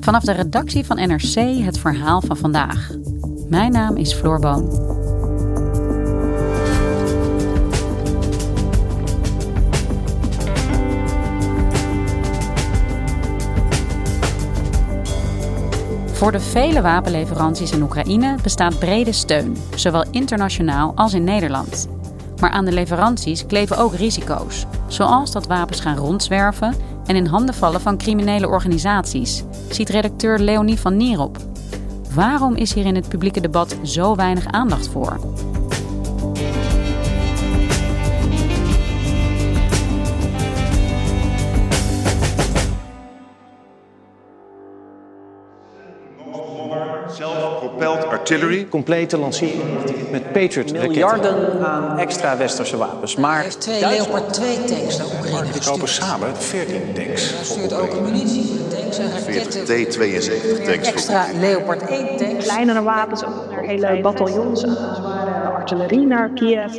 Vanaf de redactie van NRC het verhaal van vandaag. Mijn naam is Floor Boon. Voor de vele wapenleveranties in Oekraïne bestaat brede steun, zowel internationaal als in Nederland. Maar aan de leveranties kleven ook risico's, zoals dat wapens gaan rondzwerven en in handen vallen van criminele organisaties, ziet redacteur Leonie van Nierop. Waarom is hier in het publieke debat zo weinig aandacht voor? Artillery. Complete lancering met Patriot Miljarden aan extra westerse wapens. Maar Hij heeft twee Leopard 2 tanks naar Oekraïne Die kopen samen 14 tanks. Hij stuurt ook munitie voor de tanks en raketten. T-72 tanks. Extra Leopard 1 tanks. kleinere wapens, ook naar hele bataljons, zware artillerie naar Kiev.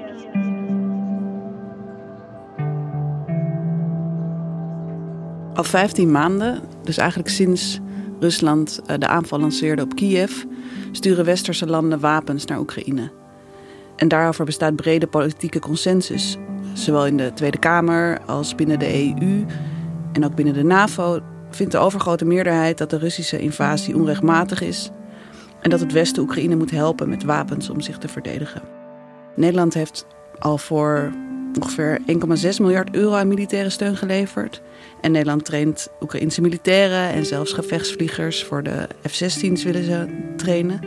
Al 15 maanden, dus eigenlijk sinds Rusland eh, de aanval lanceerde op Kiev, sturen westerse landen wapens naar Oekraïne. En daarover bestaat brede politieke consensus, zowel in de Tweede Kamer als binnen de EU en ook binnen de NAVO vindt de overgrote meerderheid dat de Russische invasie onrechtmatig is en dat het Westen Oekraïne moet helpen met wapens om zich te verdedigen. Nederland heeft al voor ongeveer 1,6 miljard euro aan militaire steun geleverd. En Nederland traint Oekraïnse militairen en zelfs gevechtsvliegers voor de F-16's willen ze trainen.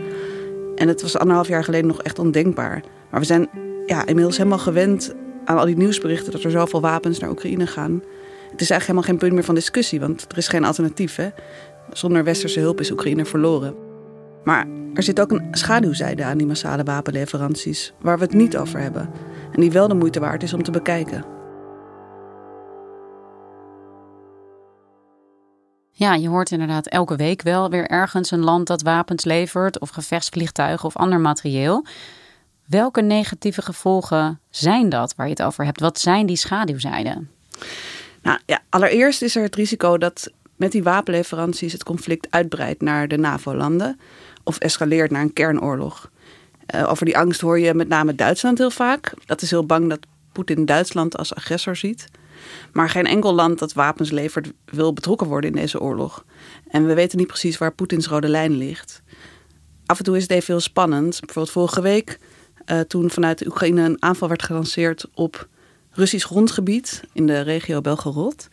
En het was anderhalf jaar geleden nog echt ondenkbaar. Maar we zijn ja, inmiddels helemaal gewend aan al die nieuwsberichten dat er zoveel wapens naar Oekraïne gaan. Het is eigenlijk helemaal geen punt meer van discussie, want er is geen alternatief. Hè? Zonder westerse hulp is Oekraïne verloren. Maar er zit ook een schaduwzijde aan die massale wapenleveranties, waar we het niet over hebben. En die wel de moeite waard is om te bekijken. Ja, je hoort inderdaad elke week wel weer ergens een land dat wapens levert of gevechtsvliegtuigen of ander materieel. Welke negatieve gevolgen zijn dat waar je het over hebt? Wat zijn die schaduwzijden? Nou ja, allereerst is er het risico dat met die wapenleveranties het conflict uitbreidt naar de NAVO-landen of escaleert naar een kernoorlog. Uh, over die angst hoor je met name Duitsland heel vaak. Dat is heel bang dat Poetin Duitsland als agressor ziet. Maar geen enkel land dat wapens levert wil betrokken worden in deze oorlog. En we weten niet precies waar Poetins rode lijn ligt. Af en toe is het even heel spannend. Bijvoorbeeld vorige week, uh, toen vanuit de Oekraïne een aanval werd gelanceerd op Russisch grondgebied in de regio Belgorod.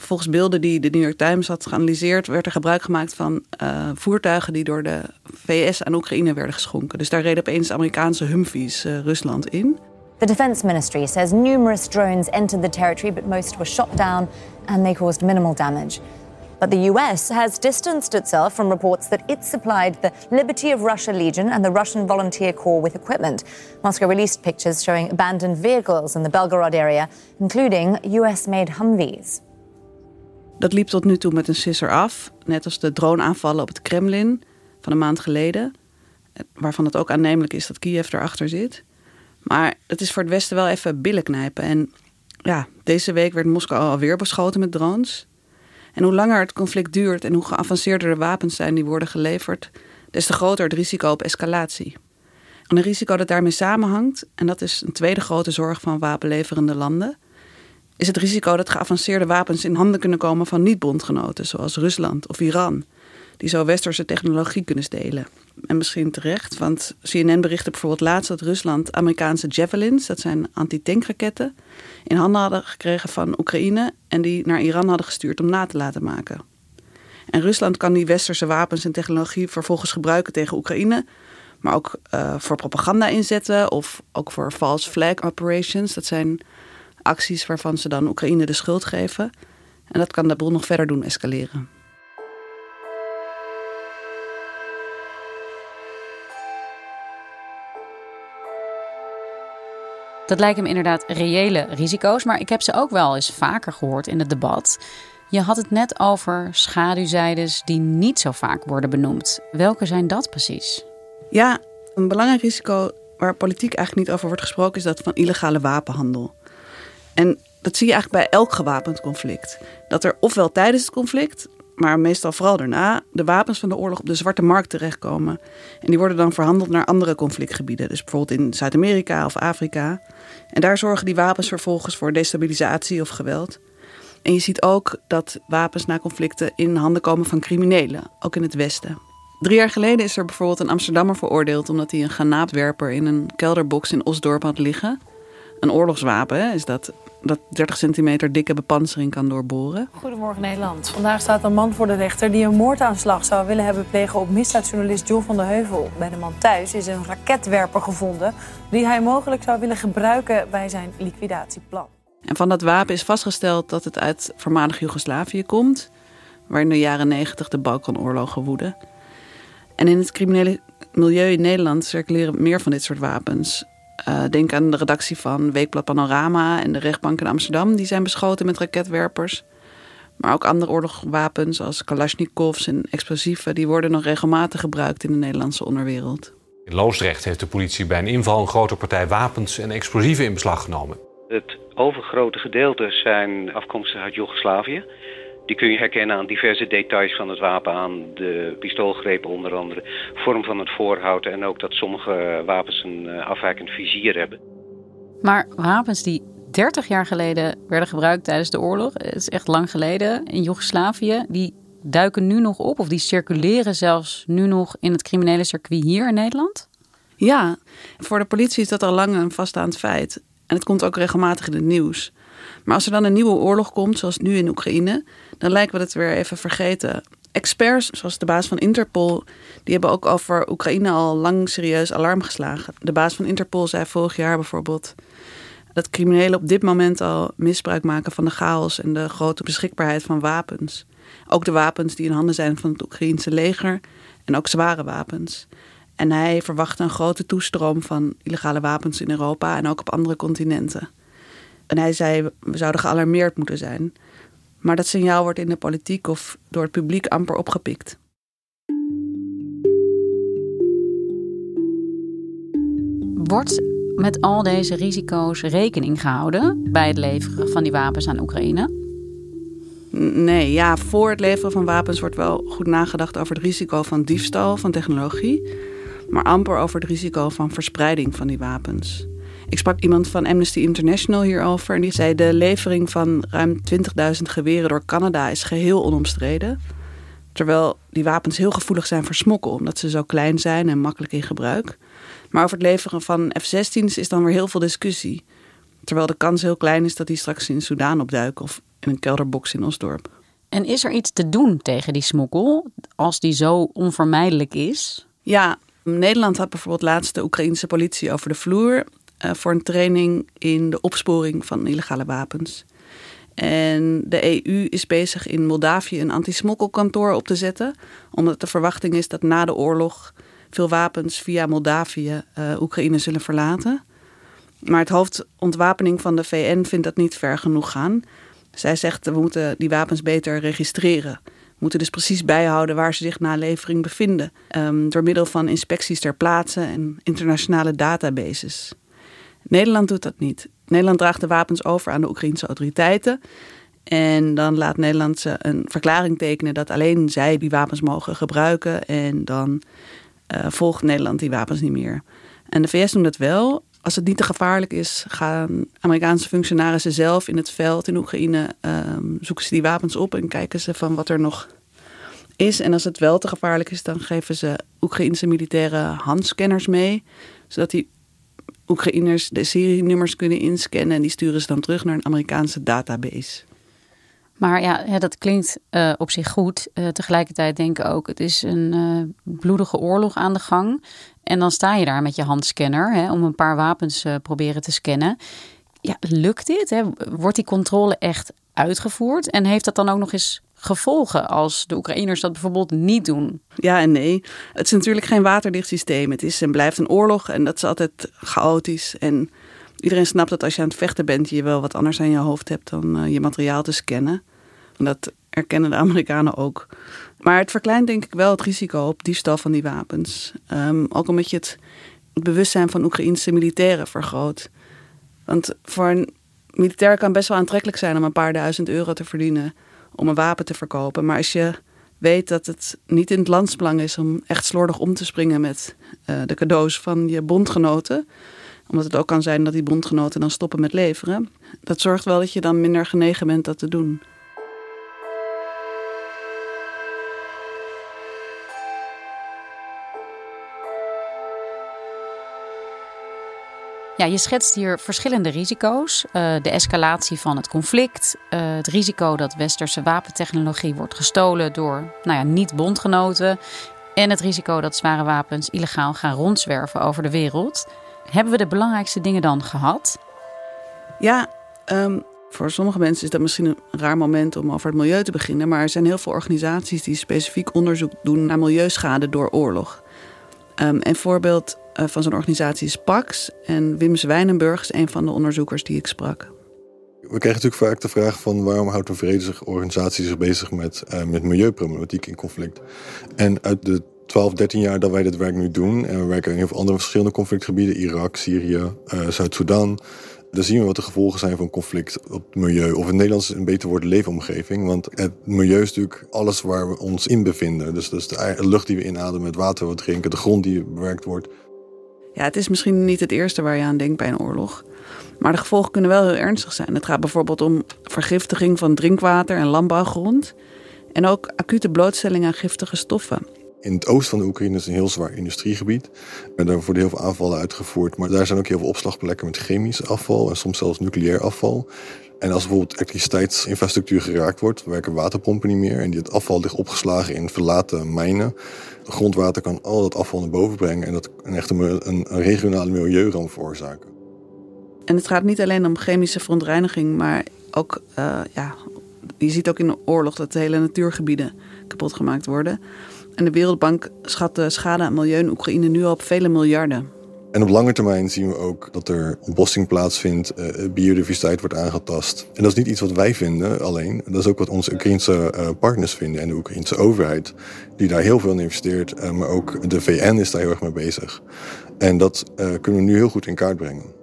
Volgens beelden die de New York Times had geanalyseerd, werd er gebruik gemaakt van uh, voertuigen die door de VS aan Oekraïne werden geschonken. Dus daar reden opeens Amerikaanse Humvees uh, Rusland in. The Defense Ministry says numerous drones entered the territory, but most were shot down and they caused minimal damage. But the US has distanced itself from reports that it supplied the Liberty of Russia Legion and the Russian Volunteer Corps with equipment. Moscow released pictures showing abandoned vehicles in the Belgorod area, including US made Humvees. Dat liep tot nu toe met een sisser af, net als de droneaanvallen op het Kremlin van een maand geleden, waarvan het ook aannemelijk is dat Kiev erachter zit. Maar het is voor het Westen wel even billen knijpen. En ja, deze week werd Moskou alweer beschoten met drones. En hoe langer het conflict duurt en hoe geavanceerder de wapens zijn die worden geleverd, des te groter het risico op escalatie. En een risico dat daarmee samenhangt, en dat is een tweede grote zorg van wapenleverende landen, is het risico dat geavanceerde wapens in handen kunnen komen van niet-bondgenoten, zoals Rusland of Iran, die zo westerse technologie kunnen stelen. En misschien terecht, want CNN berichtte bijvoorbeeld laatst dat Rusland Amerikaanse Javelins, dat zijn antitankraketten, in handen hadden gekregen van Oekraïne en die naar Iran hadden gestuurd om na te laten maken. En Rusland kan die westerse wapens en technologie vervolgens gebruiken tegen Oekraïne, maar ook uh, voor propaganda inzetten of ook voor false flag operations. Dat zijn Acties waarvan ze dan Oekraïne de schuld geven. En dat kan de boel nog verder doen escaleren. Dat lijken me inderdaad reële risico's, maar ik heb ze ook wel eens vaker gehoord in het debat. Je had het net over schaduwzijdes die niet zo vaak worden benoemd. Welke zijn dat precies? Ja, een belangrijk risico waar politiek eigenlijk niet over wordt gesproken is dat van illegale wapenhandel. En dat zie je eigenlijk bij elk gewapend conflict. Dat er ofwel tijdens het conflict, maar meestal vooral daarna, de wapens van de oorlog op de zwarte markt terechtkomen. En die worden dan verhandeld naar andere conflictgebieden. Dus bijvoorbeeld in Zuid-Amerika of Afrika. En daar zorgen die wapens vervolgens voor destabilisatie of geweld. En je ziet ook dat wapens na conflicten in handen komen van criminelen, ook in het Westen. Drie jaar geleden is er bijvoorbeeld een Amsterdammer veroordeeld omdat hij een granaatwerper in een kelderbox in Osdorp had liggen. Een oorlogswapen hè, is dat, dat 30 centimeter dikke bepansering kan doorboren. Goedemorgen Nederland. Vandaag staat een man voor de rechter die een moordaanslag zou willen hebben plegen op misdaadjournalist John van der Heuvel. Bij de man thuis is een raketwerper gevonden die hij mogelijk zou willen gebruiken bij zijn liquidatieplan. En van dat wapen is vastgesteld dat het uit voormalig Joegoslavië komt, waar in de jaren 90 de Balkanoorlogen woedden. En in het criminele milieu in Nederland circuleren meer van dit soort wapens. Uh, denk aan de redactie van Weekblad Panorama en de rechtbank in Amsterdam. Die zijn beschoten met raketwerpers. Maar ook andere oorlogswapens zoals kalasjnikovs en explosieven... die worden nog regelmatig gebruikt in de Nederlandse onderwereld. In Loosdrecht heeft de politie bij een inval een grote partij wapens en explosieven in beslag genomen. Het overgrote gedeelte zijn afkomstig uit Joegoslavië. Die kun je herkennen aan diverse details van het wapen, aan de pistoolgrepen onder andere, vorm van het voorhout en ook dat sommige wapens een eh, afwijkend vizier hebben. Maar wapens die 30 jaar geleden werden gebruikt tijdens de oorlog, het is echt lang geleden, in Joegoslavië, die duiken nu nog op of die circuleren zelfs nu nog in het criminele circuit hier in Nederland? Ja, voor de politie is dat al lang een vaststaand feit. En het komt ook regelmatig in het nieuws. Maar als er dan een nieuwe oorlog komt, zoals nu in Oekraïne, dan lijken we het weer even vergeten. Experts, zoals de baas van Interpol, die hebben ook over Oekraïne al lang serieus alarm geslagen. De baas van Interpol zei vorig jaar bijvoorbeeld dat criminelen op dit moment al misbruik maken van de chaos en de grote beschikbaarheid van wapens. Ook de wapens die in handen zijn van het Oekraïense leger en ook zware wapens. En hij verwachtte een grote toestroom van illegale wapens in Europa en ook op andere continenten. En hij zei, we zouden gealarmeerd moeten zijn. Maar dat signaal wordt in de politiek of door het publiek amper opgepikt. Wordt met al deze risico's rekening gehouden bij het leveren van die wapens aan Oekraïne? Nee, ja, voor het leveren van wapens wordt wel goed nagedacht over het risico van diefstal van technologie, maar amper over het risico van verspreiding van die wapens. Ik sprak iemand van Amnesty International hierover en die zei de levering van ruim 20.000 geweren door Canada is geheel onomstreden. Terwijl die wapens heel gevoelig zijn voor smokkel, omdat ze zo klein zijn en makkelijk in gebruik. Maar over het leveren van F-16's is dan weer heel veel discussie. Terwijl de kans heel klein is dat die straks in Soudaan opduiken of in een kelderbox in Osdorp. En is er iets te doen tegen die smokkel, als die zo onvermijdelijk is? Ja, Nederland had bijvoorbeeld laatst de Oekraïnse politie over de vloer voor een training in de opsporing van illegale wapens. En de EU is bezig in Moldavië een anti-smokkelkantoor op te zetten, omdat de verwachting is dat na de oorlog veel wapens via Moldavië uh, Oekraïne zullen verlaten. Maar het hoofdontwapening van de VN vindt dat niet ver genoeg gaan. Zij zegt we moeten die wapens beter registreren. We moeten dus precies bijhouden waar ze zich na levering bevinden. Um, door middel van inspecties ter plaatse en internationale databases. Nederland doet dat niet. Nederland draagt de wapens over aan de Oekraïnse autoriteiten. En dan laat Nederland ze een verklaring tekenen dat alleen zij die wapens mogen gebruiken. En dan uh, volgt Nederland die wapens niet meer. En de VS doen dat wel. Als het niet te gevaarlijk is, gaan Amerikaanse functionarissen zelf in het veld in Oekraïne um, zoeken ze die wapens op en kijken ze van wat er nog is. En als het wel te gevaarlijk is, dan geven ze Oekraïnse militaire handscanners mee, zodat die Oekraïners de serienummers kunnen inscannen en die sturen ze dan terug naar een Amerikaanse database. Maar ja, dat klinkt uh, op zich goed. Uh, tegelijkertijd denk ik ook, het is een uh, bloedige oorlog aan de gang. En dan sta je daar met je handscanner hè, om een paar wapens proberen te scannen. Ja, lukt dit? Hè? Wordt die controle echt uitgevoerd? En heeft dat dan ook nog eens gevolgen als de Oekraïners dat bijvoorbeeld niet doen? Ja en nee. Het is natuurlijk geen waterdicht systeem. Het is en blijft een oorlog en dat is altijd chaotisch. En iedereen snapt dat als je aan het vechten bent, je wel wat anders aan je hoofd hebt dan uh, je materiaal te scannen. En dat erkennen de Amerikanen ook. Maar het verkleint denk ik wel het risico op diefstal van die wapens. Um, ook omdat je het, het bewustzijn van Oekraïnse militairen vergroot. Want voor een militair kan best wel aantrekkelijk zijn om een paar duizend euro te verdienen om een wapen te verkopen. Maar als je weet dat het niet in het landsbelang is om echt slordig om te springen met uh, de cadeaus van je bondgenoten. Omdat het ook kan zijn dat die bondgenoten dan stoppen met leveren. Dat zorgt wel dat je dan minder genegen bent dat te doen. Ja, je schetst hier verschillende risico's. Uh, de escalatie van het conflict, uh, het risico dat westerse wapentechnologie wordt gestolen door nou ja, niet-bondgenoten en het risico dat zware wapens illegaal gaan rondzwerven over de wereld. Hebben we de belangrijkste dingen dan gehad? Ja, um, voor sommige mensen is dat misschien een raar moment om over het milieu te beginnen, maar er zijn heel veel organisaties die specifiek onderzoek doen naar milieuschade door oorlog. Um, een voorbeeld van zo'n organisatie is PAX. En Wim Zwijnenburg is een van de onderzoekers die ik sprak. We krijgen natuurlijk vaak de vraag van waarom houdt een vredesorganisatie zich bezig met, uh, met milieuproblematiek in conflict. En uit de 12, 13 jaar dat wij dit werk nu doen, en we werken in heel veel andere verschillende conflictgebieden, Irak, Syrië, uh, Zuid-Soedan, dan zien we wat de gevolgen zijn van conflict op het milieu. Of in Nederlands een beter woord leefomgeving. Want het milieu is natuurlijk alles waar we ons in bevinden. Dus, dus de lucht die we inademen, het water wat we drinken, de grond die bewerkt wordt. Ja, het is misschien niet het eerste waar je aan denkt bij een oorlog. Maar de gevolgen kunnen wel heel ernstig zijn. Het gaat bijvoorbeeld om vergiftiging van drinkwater en landbouwgrond. En ook acute blootstelling aan giftige stoffen. In het oosten van de Oekraïne is een heel zwaar industriegebied. En daar worden heel veel aanvallen uitgevoerd. Maar daar zijn ook heel veel opslagplekken met chemisch afval en soms zelfs nucleair afval. En als bijvoorbeeld elektriciteitsinfrastructuur geraakt wordt, werken waterpompen niet meer. En dit afval ligt opgeslagen in verlaten mijnen. Grondwater kan al dat afval naar boven brengen en dat kan echt een, een, regionale milieuramp veroorzaken. En het gaat niet alleen om chemische verontreiniging, maar ook, uh, ja, je ziet ook in de oorlog dat hele natuurgebieden kapot gemaakt worden. En de Wereldbank schat de schade aan milieu in Oekraïne nu al op vele miljarden. En op lange termijn zien we ook dat er ontbossing plaatsvindt, uh, biodiversiteit wordt aangetast. En dat is niet iets wat wij vinden alleen. Dat is ook wat onze Oekraïnse uh, partners vinden en de Oekraïnse overheid, die daar heel veel in investeert. Uh, maar ook de VN is daar heel erg mee bezig. En dat kunnen we nu heel goed in kaart brengen.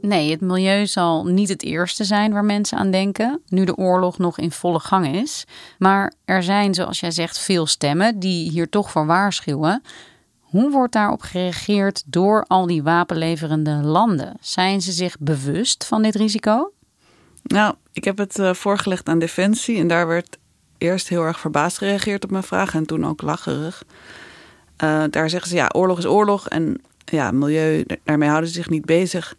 Nee, het milieu zal niet het eerste zijn waar mensen aan denken, nu de oorlog nog in volle gang is. Maar er zijn, zoals jij zegt, veel stemmen die hier toch voor waarschuwen. Hoe wordt daarop gereageerd door al die wapenleverende landen? Zijn ze zich bewust van dit risico? Nou, ik heb het uh, voorgelegd aan Defensie en daar werd eerst heel erg verbaasd gereageerd op mijn vraag en toen ook lacherig. Uh, daar zeggen ze ja, oorlog is oorlog en ja, milieu, daarmee houden ze zich niet bezig.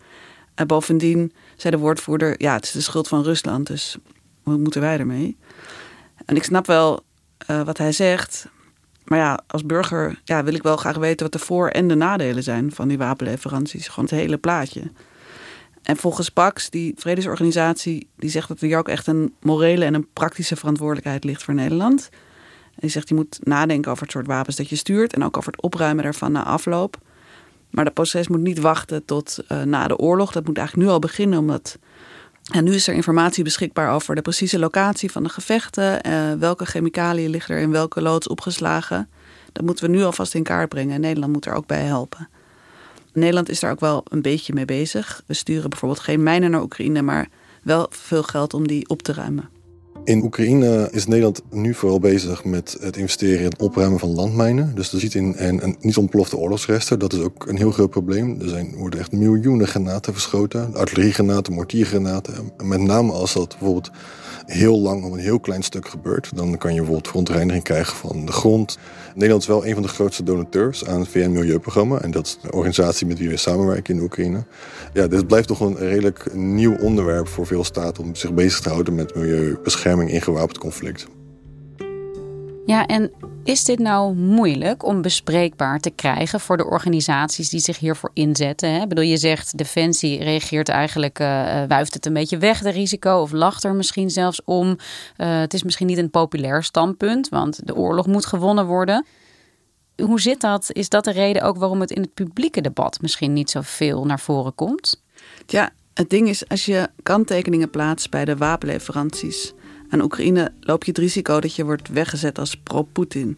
En bovendien zei de woordvoerder: ja, het is de schuld van Rusland, dus hoe moeten wij ermee? En ik snap wel uh, wat hij zegt. Maar ja, als burger ja, wil ik wel graag weten wat de voor- en de nadelen zijn van die wapenleveranties. Gewoon het hele plaatje. En volgens Pax, die vredesorganisatie, die zegt dat er hier ook echt een morele en een praktische verantwoordelijkheid ligt voor Nederland. En die zegt je moet nadenken over het soort wapens dat je stuurt en ook over het opruimen daarvan na afloop. Maar dat proces moet niet wachten tot uh, na de oorlog. Dat moet eigenlijk nu al beginnen, omdat en nu is er informatie beschikbaar over de precieze locatie van de gevechten. Uh, welke chemicaliën liggen er in welke loods opgeslagen. Dat moeten we nu alvast in kaart brengen. En Nederland moet er ook bij helpen. Nederland is daar ook wel een beetje mee bezig. We sturen bijvoorbeeld geen mijnen naar Oekraïne, maar wel veel geld om die op te ruimen. In Oekraïne is Nederland nu vooral bezig met het investeren in het opruimen van landmijnen. Dus dat ziet in en, en niet ontplofte oorlogsresten. Dat is ook een heel groot probleem. Er zijn, worden echt miljoenen granaten verschoten. Artilleriegranaten, mortiergranaten. Met name als dat bijvoorbeeld heel lang op een heel klein stuk gebeurt. Dan kan je bijvoorbeeld verontreiniging krijgen van de grond. Nederland is wel een van de grootste donateurs aan het VN-milieuprogramma. En dat is de organisatie met wie we samenwerken in Oekraïne. Ja, dit blijft toch een redelijk nieuw onderwerp voor veel staten om zich bezig te houden met milieubescherming in gewapend conflict. Ja, en is dit nou moeilijk om bespreekbaar te krijgen voor de organisaties die zich hiervoor inzetten? Hè? Ik bedoel, je zegt Defensie reageert eigenlijk, uh, wuift het een beetje weg, de risico, of lacht er misschien zelfs om. Uh, het is misschien niet een populair standpunt, want de oorlog moet gewonnen worden. Hoe zit dat? Is dat de reden ook waarom het in het publieke debat misschien niet zoveel naar voren komt? Ja, het ding is, als je kanttekeningen plaatst bij de wapenleveranties aan Oekraïne, loop je het risico dat je wordt weggezet als pro-Poetin.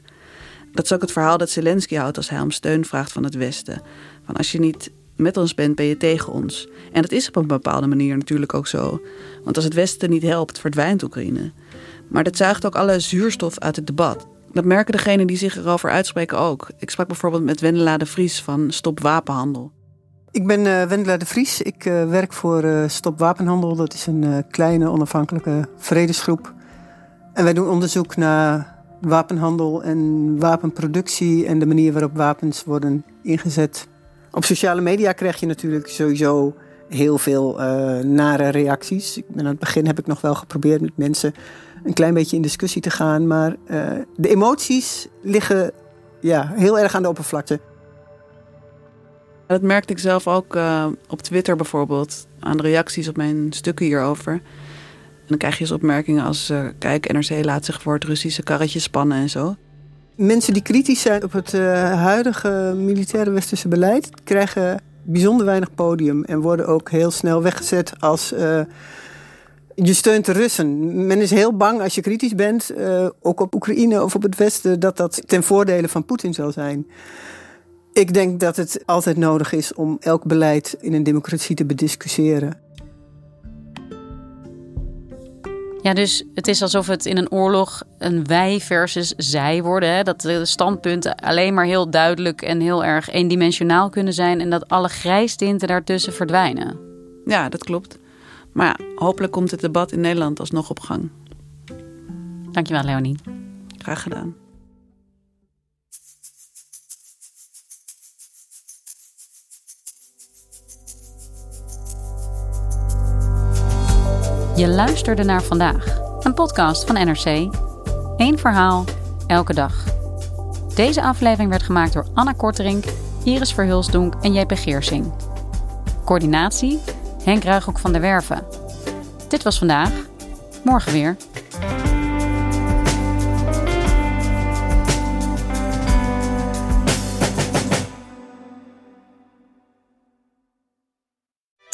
Dat is ook het verhaal dat Zelensky houdt als hij om steun vraagt van het Westen. Van als je niet met ons bent, ben je tegen ons. En dat is op een bepaalde manier natuurlijk ook zo. Want als het Westen niet helpt, verdwijnt Oekraïne. Maar dat zuigt ook alle zuurstof uit het debat. Dat merken degenen die zich erover uitspreken ook. Ik sprak bijvoorbeeld met Wendela de Vries van Stop Wapenhandel. Ik ben uh, Wendela de Vries. Ik uh, werk voor uh, Stop Wapenhandel. Dat is een kleine onafhankelijke vredesgroep. En wij doen onderzoek naar wapenhandel en wapenproductie en de manier waarop wapens worden ingezet. Op sociale media krijg je natuurlijk sowieso heel veel nare reacties. Ik het begin heb ik nog wel geprobeerd met mensen een klein beetje in discussie te gaan. Maar de emoties liggen ja, heel erg aan de oppervlakte. Dat merkte ik zelf ook uh, op Twitter bijvoorbeeld. Aan de reacties op mijn stukken hierover. En dan krijg je eens opmerkingen als... Uh, kijk, NRC laat zich voor het Russische karretje spannen en zo. Mensen die kritisch zijn op het uh, huidige militaire westerse beleid... krijgen bijzonder weinig podium. En worden ook heel snel weggezet als... je steunt de Russen. Men is heel bang als je kritisch bent, ook op Oekraïne of op het Westen... dat dat ten voordele van Poetin zal zijn. Ik denk dat het altijd nodig is om elk beleid in een democratie te bediscussiëren. Ja, dus het is alsof het in een oorlog een wij versus zij worden. Hè? Dat de standpunten alleen maar heel duidelijk en heel erg eendimensionaal kunnen zijn. En dat alle grijstinten daartussen verdwijnen. Ja, dat klopt. Maar ja, hopelijk komt het debat in Nederland alsnog op gang. Dankjewel, Leonie. Graag gedaan. Je luisterde naar vandaag, een podcast van NRC. Eén verhaal, elke dag. Deze aflevering werd gemaakt door Anna Korterink, Iris Verhulsdonk en JP Geersing. Coördinatie Henk Ruigrok van der Werven. Dit was vandaag. Morgen weer.